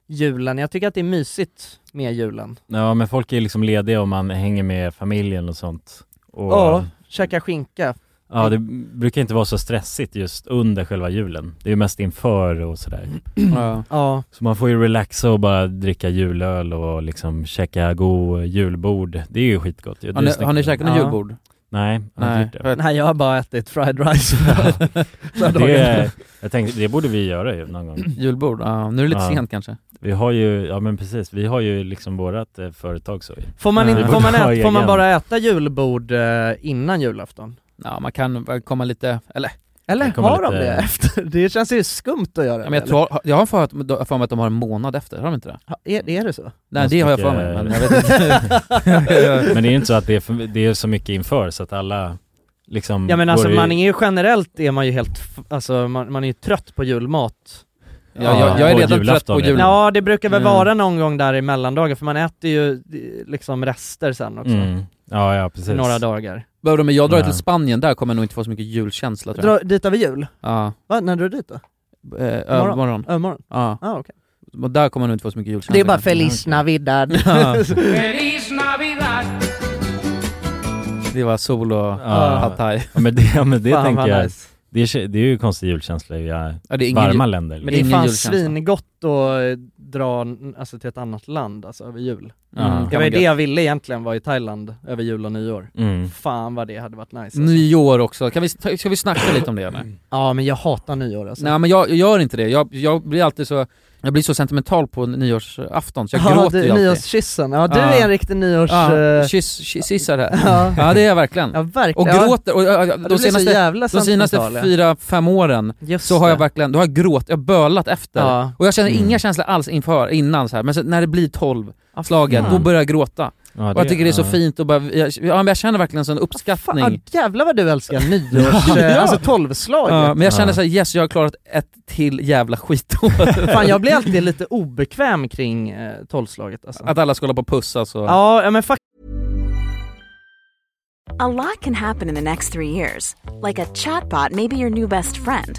julen, jag tycker att det är mysigt med julen. Ja men folk är liksom lediga och man hänger med familjen och sånt. Och, Ja, käka skinka. Ja, det brukar inte vara så stressigt just under själva julen. Det är ju mest inför och sådär. Ja. Ja, Så man får ju relaxa och bara dricka julöl och liksom käka god julbord. Det är ju skitgott ju. Har ni, har ni käkat något Ja. julbord? Nej, jag har Nej. inte gjort det. nej jag har bara ätit fried rice. det är, jag tänkte, det borde vi göra ju någon gång. Julbord? Ja, nu är det lite Ja. sent kanske. Vi har ju, ja men precis, vi har ju liksom vårat eh, företag så. Får man, Vi får, man äta, får man bara äta julbord eh, innan julafton? Ja man kan komma lite, eller? Eller har de lite- det efter? Det känns ju skumt att göra Ja, men jag, tror, jag har för, mig att de har en månad efter, har de inte det? Ha, är, är det så? Nej det har jag för mig, men jag vet inte. Men det är ju inte så att det är, för, det är så mycket inför så att alla liksom Ja men alltså i- man är ju generellt är man ju helt, alltså man, man är ju trött på julmat Ja, jag, jag är redan trött på jul. Ja det brukar väl Mm. vara någon gång där i mellandagar för man äter ju eh, liksom rester sen också, mm. Ja ja precis. några dagar Behöver Men jag drar Ja. till Spanien, där kommer jag nog inte få så mycket julkänsla tror jag. Dra dit över jul? Ja, Va? När drar du dit då? eh, övermorgon. Övermorgon? Ja, Ah, okej och där kommer jag nog inte få så mycket julkänsla. Det är bara. Feliz Navidad Ja. Det var sol och Ja. pad thai. Ja, men det, ja, men det tänker jag, nice. det är, det är ju konstig julkänsla i ja, varma jul- länder Men liksom. det är Ingen fan julkänsla. svingott att eh, dra alltså, till ett annat land alltså över jul. Mm, Det var ju det jag ville egentligen, var i Thailand över jul och nyår mm. Fan vad det hade varit nice alltså. Nyår också, kan vi, ska vi snacka lite om det eller? Ja men jag hatar nyår alltså Nej men jag, jag gör inte det, jag, jag blir alltid så, jag blir så sentimental på nyårsafton så jag Ja, gråter du, ju alltid nyårskyssen, ja du Ja. är en riktig nyårs... Ja, eh, kyss, kyss, kyssar det. ja. Ja det är jag verkligen. ja Och verkligen Ja, gråter, och, ja, du de senaste, jävla de senaste fyra, fem åren Just så har jag verkligen, då har jag gråt, jag har bölat efter. Ja. Och jag känner Mm. inga känslor alls inför, innan så här. men så, när det blir 12 Ah, slagen, fan. då börjar jag gråta. Ja, och jag tycker det är så ja. fint och bara, jag, ja, men jag känner verkligen sån uppskattning. Fan, jävlar vad du älskar nyårs, Ja. eh, alltså tolvslag Ja, men jag känner Ja. såhär, yes jag har klarat ett till jävla skitår. Fan jag blir alltid lite obekväm kring eh, tolvslaget alltså. Att alla ska hålla på och pussas och... Ja, ja men fuck A lot can happen in the next three years. Like a chatbot may be your new best friend.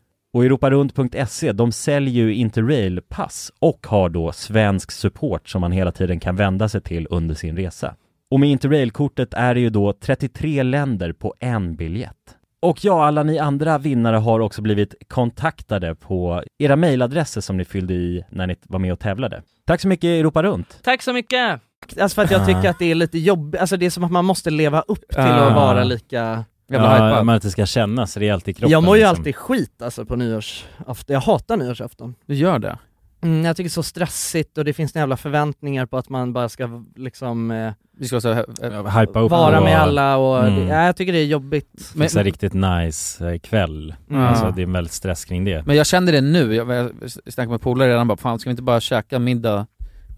Och europarunt.se, de säljer ju Interrail-pass och har då svensk support som man hela tiden kan vända sig till under sin resa. Och med Interrail-kortet är det ju då 33 länder på en biljett. Och ja, alla ni andra vinnare har också blivit kontaktade på era mejladresser som ni fyllde i när ni var med och tävlade. Tack så mycket Europa Runt! Tack så mycket! Alltså för att jag tycker att det är lite jobbigt, alltså det är som att man måste leva upp till Ah. att vara lika Ja, man inte ska kännas rejält i kroppen Jag mår ju liksom. alltid skit alltså på nyårsafton, jag hatar nyårsafton Du gör det? mm, Jag tycker det är så stressigt och det finns jävla förväntningar på att man bara ska liksom eh, Vi ska så, Ja, hypa upp vara och- med alla och Mm. det, ja, jag tycker det är jobbigt Fixa riktigt nice eh, kväll. Mm. Alltså det är en väldigt stress kring det. Men jag kände det nu, jag, jag snackade med polare redan bara, fan ska vi inte bara käka middag,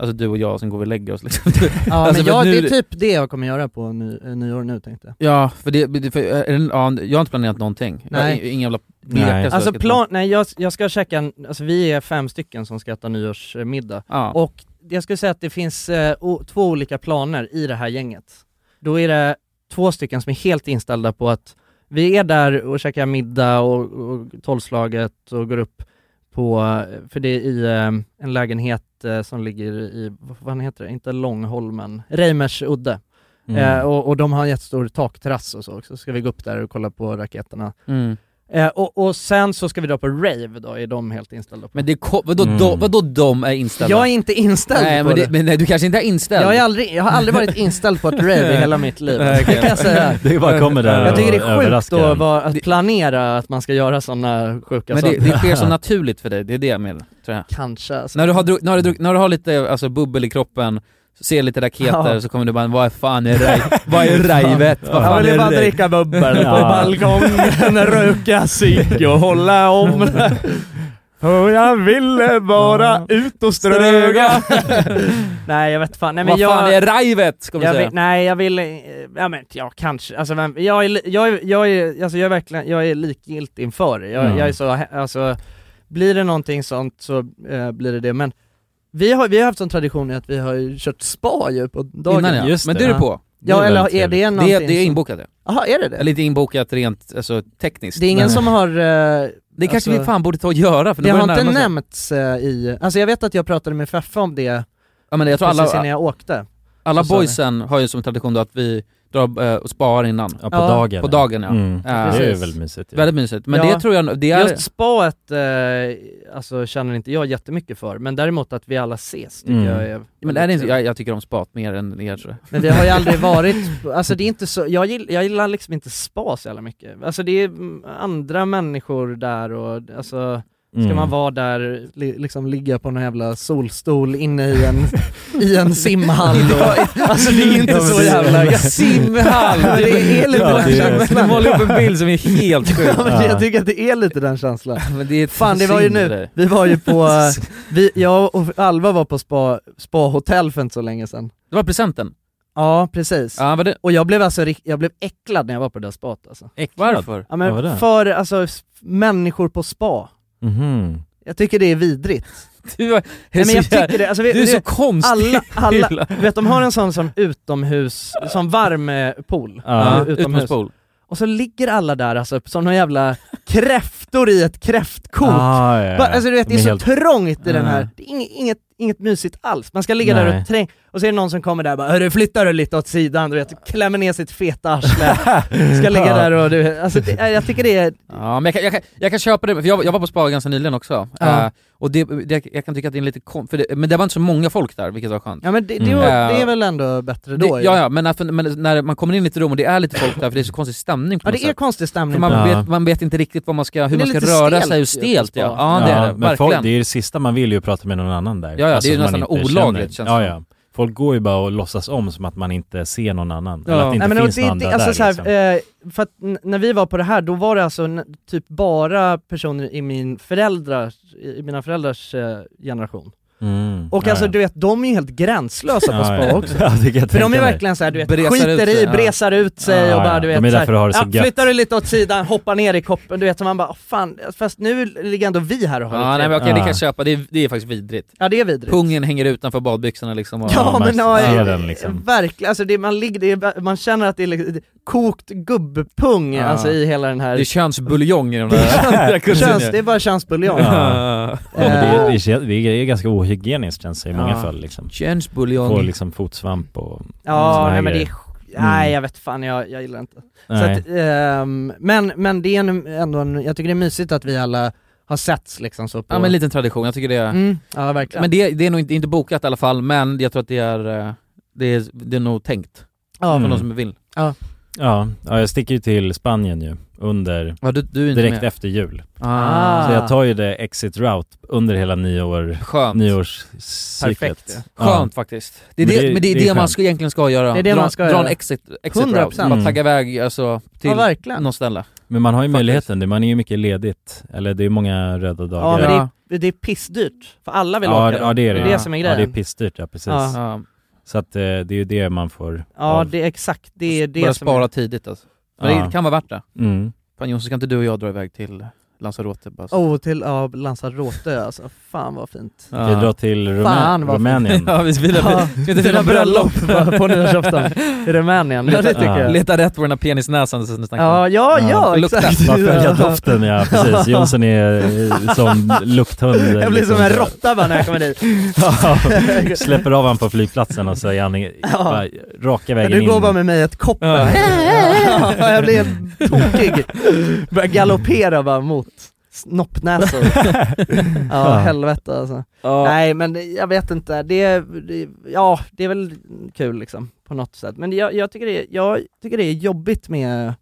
alltså du och jag, sen går vi och lägger oss liksom Ja Alltså, men jag, nu- det är typ det jag kommer göra på ny, eh, nyår nu tänkte jag Ja, för det, för, är det, ja, jag har inte planerat någonting, Nej. jag, ingen jävla Nej. Alltså jag ska plan, nej jag, jag ska käka, alltså vi är fem stycken som ska äta nyårsmiddag Ja. Och jag skulle säga att det finns eh, o, två olika planer i det här gänget Då är det två stycken som är helt inställda på att vi är där och käkar middag och, och tolvslaget och går upp på, eh, för det är i eh, en lägenhet eh, som ligger i, vad heter det, inte Långholmen, Reimers udde Mm. eh, och, och de har en jättestor takterrass och så också, så ska vi gå upp där och kolla på raketerna Mm. Eh, och, och sen så ska vi dra på rave då, är de helt inställda på. Men det ko- vadå, Mm. de, vadå de är inställda? Jag är inte inställd nej, på men, det. men nej, du kanske inte är inställd? Jag, är aldrig, jag har aldrig varit inställd på ett rave i hela mitt liv, Nej, det kan jag säga. Det bara kommer där Jag tycker det är sjukt att, att planera att man ska göra sådana sjuka Men saker. det, det sker så naturligt för dig, det är det jag menar, tror jag. Kanske alltså. När du har, druck, när du, druck, när du har lite alltså, bubbel i kroppen, ser lite raketer Ja. så kommer du bara 'Vad fan är raj, vad är rajvet? Vad Jag fan vill är bara raj?" dricka bubbel på balkongen, röka cigg och hålla om För jag ville bara ut och ströga Nej jag vet fan, nej men Vad jag... fan är rajvet? Ska man jag säga. vill, nej jag vill, ja men ja kanske, alltså vem, jag är, jag är, jag är, alltså jag är verkligen, jag är likgiltig inför det. Jag, Mm. jag är så, alltså, blir det någonting sånt så eh, blir det det, men vi har, vi har haft sån tradition i att vi har ju kört spa ju på dagen. Innan ja, Just men det. det är du på? Ja är eller är det Det någonting är, det är inbokat det. Jaha, är det det? Eller inte inbokat rent alltså, tekniskt. det är ingen men som har... eh, Det kanske alltså- vi fan borde ta och göra för Det nu har inte nämnts eh, i, alltså jag vet att jag pratade med Feffe om det Ja men jag tror precis innan alla, jag åkte. alla boysen har ju som tradition då att vi drar eh, och sparar innan. Ja, på Ja, dagen. på dagen, ja. Mm. Ja, det är väldigt mysigt. ju. Väldigt mysigt. Men Ja. det tror jag, det är... Just spaet, eh, alltså känner inte jag jättemycket för, men däremot att vi alla ses tycker Mm. jag är men det är inte, jag, jag tycker om spat mer än er tror jag. Men vi har ju aldrig varit, alltså det är inte så, jag gillar, jag gillar liksom inte spa så jävla mycket. Alltså det är andra människor där och alltså Ska Mm. man vara där, li, liksom ligga på någon jävla solstol inne i en, i en simhall och, Alltså det är inte så jävla... Simhall! Det är lite Ja, den känslan. Du målar upp en bild som är helt sjuk. Ja, men jag tycker att det är lite den känslan. Men det är Fan det var ju nu, vi var ju på, vi, jag och Alva var på spa, spa-hotell för inte så länge sedan. Det var presenten. Ja precis. Ja, det, Och jag blev alltså, jag blev äcklad när jag var på det där spat alltså. varför? Ja men för alltså, människor på spa. Mhm. Jag tycker det är vidrigt. Du, var, Nej, men jag tycker det, alltså, vi, du är så konstig. alla, alla, vet de har en sån som utomhus, som värmepool, Ja, uh, utomhus. utomhus. Utomhuspool. Och så ligger alla där alltså som några jävla kräftor i ett kräftkok. Ah, ja, ja. Bara, alltså du vet, det är så helt- trångt i den Ja. här, det är inget, inget, inget mysigt alls. Man ska ligga där Nej. och träng, och så är det någon som kommer där och bara Hörru flytta dig lite åt sidan, du vet, klämmer ner sitt feta arsle, ska ligga Ja. där och du, alltså det, jag tycker det är, Ja men jag kan, jag kan, jag kan köpa det, för jag, jag var på spa ganska nyligen också. Ja. Eh, och det, det, jag kan tycka att det är lite kon- för det, men det var inte så många folk där, vilket var skönt. ja men det, det, Mm. var- Ja. det är väl ändå bättre då ja ja, men, när, men när man kommer in i ett rum och det är lite folk där, för det är så konstig stämning på Ja det är sätt. konstig För stämning. man, Ja. vet, man vet inte riktigt vad man ska, hur är man ska röra stelt sig på stelt ja. Ja, det är det, men verkligen. folk, det är det sista man vill ju prata med någon annan där. Ja, ja, Alltså, det är nästan olagligt, känner. känns det ja, ja. Folk går ju bara och låtsas om som att man inte ser någon annan, Ja. eller att det inte Nej, men finns det, någon det, andra alltså, där så här, liksom. eh, för att när vi var på det här, då var det alltså typ bara personer i min föräldrars, i mina föräldrars eh, generation. Mm. Och ja, alltså du vet, de är ju helt gränslösa på spa ja. också. Ja, För de är verkligen såhär, du vet, Bresar skiter i, ja. bresar ut sig Ja, och bara du De vet är där såhär, för att ha det så ja, gött." flyttar du lite åt sidan, hoppar ner i koppen, du vet så man bara, "Åh, fan, fast nu ligger ändå vi här och har Ja, det nej men trevligt." okej, det kan Ja. jag köpa, det är, det är faktiskt vidrigt. Ja det är vidrigt. Pungen hänger utanför badbyxorna liksom. Och, Ja, man men ja, ja, liksom. verkligen, alltså det, man, ligger, det är, man känner att det är liksom, kokt gubbpung Ja. alltså i hela den här Det är könsbuljong i de där Köns, det är bara könsbuljong. Ja. Ja. Det, Eh, det är ganska ohygieniskt känns det i många Ja. fall liksom. Könsbuljong. Får liksom fotsvamp och Ja, nej men det är, grejer. nej Mm. jag vet fan, jag, jag gillar inte. Så att, ehm, men, men det är en- ändå en, jag tycker det är mysigt att vi alla har setts liksom så på... Ja men en liten tradition, jag tycker det är... mm, ja verkligen. Men det, det är nog inte, inte bokat i alla fall, men jag tror att det är, eh, det är, det är nog tänkt. ja, För Mm. någon som vill. Ja, ja, jag sticker ju till Spanien ju under, Ja, du, du direkt med. efter jul. Ah. Så jag tar ju det exit route under hela nyår, Skönt. nyårscyklet. Perfekt, Skönt faktiskt. Det är Men det, det- men det är det är det man ska, egentligen ska göra. Det är det dra, man ska dra göra. en exit, exit 100%. route, bara Mm. tagga iväg alltså, till ja verkligen. något ställe. Men man har ju Faktiskt. möjligheten, det- man är ju mycket ledigt, eller det är många röda dagar. Ja men Ja. det är, det är pissdyrt, för alla vill ja, åka det- ja det är det. det är det ja. som är Ja grejen. det är pissdyrt, ja precis. Ja. Så att eh, det är ju det man får Ja av. det är exakt, det är det Börja som spara är... tidigt alltså. Men Ja. det kan vara värt det. Mm. Fan Jonsson, ska inte du och jag dra iväg till Lanzarote bara så. Oh, till ja, Lanzarote alltså, fan vad fint. Ja. Vi drar till Rumä- Fan, vad Rumänien. Ja, vi firar, Ja, ska inte fira bröllop? på, nyårsafton i Rumänien, ja det tycker Ja. jag. Leta rätt på den här penisnäsan som du snackade Ja, om. ja, ja, Ja, lukta. exakt. Bara följa Ja. doften ja, precis. Jonsson är eh, som lukthund. Jag blir liksom. som en råtta bara när jag kommer dit. Ja, Släpper av han på flygplatsen och så är han i- Ja. raka Ja, vägen du in. går bara med mig ett kopp Ja. ja. Jag blir helt tokig. Börjar galoppera bara mot snoppnäsor. ja, Ja. helvete alltså. Ja. Nej men jag vet inte, det, det, ja det är väl kul liksom på något sätt. Men jag, jag, tycker, det, är- jag tycker det är jobbigt med,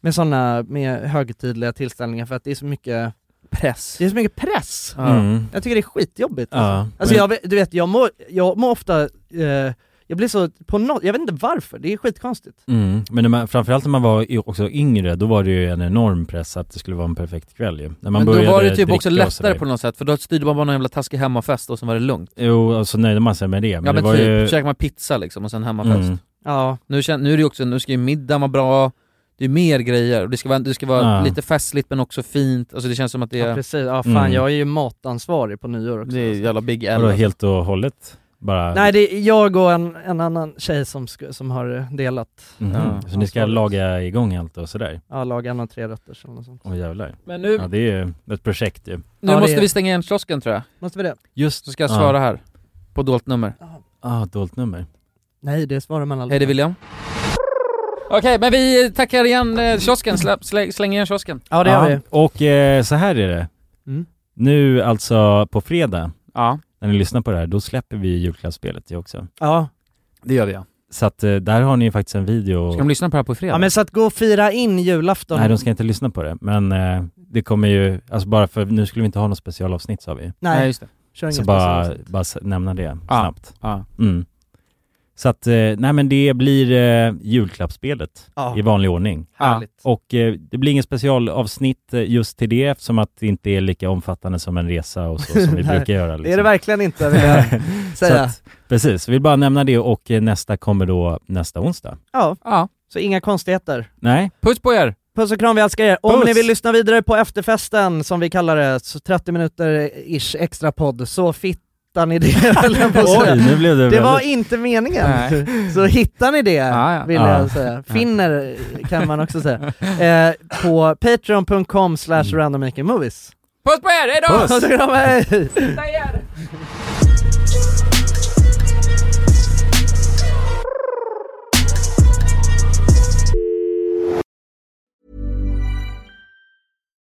med sådana, med högtidliga tillställningar för att det är så mycket Press. det är så mycket press. Ja. Mm. Jag tycker det är skitjobbigt. Ja, Alltså, alltså men- jag, du vet, jag mår, jag mår ofta, eh, jag blir så, på något, jag vet inte varför, det är skitkonstigt. Mm. Men när man, framförallt när man var också yngre, då var det ju en enorm press att det skulle vara en perfekt kväll ju. När man Men då var det typ också lättare på något sätt, för då styrde man bara någon jävla taskig hemmafest och så var det lugnt. Jo, och så nöjde man sig med det. Men ja det men var typ, ju... käkar man pizza liksom och sen hemmafest. Mm. Ja, Nu, nu är det ju också, nu ska ju middagen vara bra, det är mer grejer, och det ska vara, det ska vara Ja. lite festligt men också fint, alltså det känns som att det ja är, precis, ja fan Mm. jag är ju matansvarig på nyår också. det är jävla big L alltså. helt och hållet? Bara... Nej det är jag och en, en annan tjej som, som har delat, Mhm. Ja. Så ni ska laga igång allt och sådär? ja laga en och tre rätter eller sånt. Åh jävlar. Men nu, Ja det är ju ett projekt ju. nu Ja, måste är- vi stänga igen kiosken tror jag, Måste vi det? Just så ska jag Ja. svara här, på dolt nummer. Ah, dolt nummer. Nej det svarar man aldrig Hej det är William. Okej, men vi tackar igen eh, kiosken, Slä, slä, släng igen kiosken. Ja det gör vi. Och eh, så här är det. Mm. Nu alltså på fredag, Ja, när ni lyssnar på det här, då släpper vi julklappsspelet ju också. Ja. det gör vi ja. Så att eh, där har ni faktiskt en video. Ska de lyssna på det här på fredag? ja men så att gå och fira in julafton. Nej de ska inte lyssna på det, men eh, det kommer ju, alltså bara för nu skulle vi inte ha något specialavsnitt sa vi. Nej Nej, just det. kör Så ingen bara, bara s- nämna det Ja. snabbt. Ja. Mm. Så att, eh, nej men det blir eh, julklappsspelet Ja. i vanlig ordning. Härligt. Och eh, det blir ingen specialavsnitt just till det eftersom att det inte är lika omfattande som en resa och så som vi brukar göra. Det är liksom. det verkligen inte vill jag säga. att, precis, vill bara nämna det och nästa kommer då nästa onsdag. Ja, Ja, så inga konstigheter. Nej? puss på er! Puss och kram, vi älskar er. Om Puss. ni vill lyssna vidare på efterfesten, som vi kallar det, så 30 minuter ish extra podd, så fittar ni det. Oj, nu blev det, Det var väldigt... inte meningen. Nej. Så hittar ni det, Ja, ja. vill Ja. jag säga. Finner kan man också säga. Eh, på patreon.com slash randommakingmovies. Puss på er, hejdå! Puss och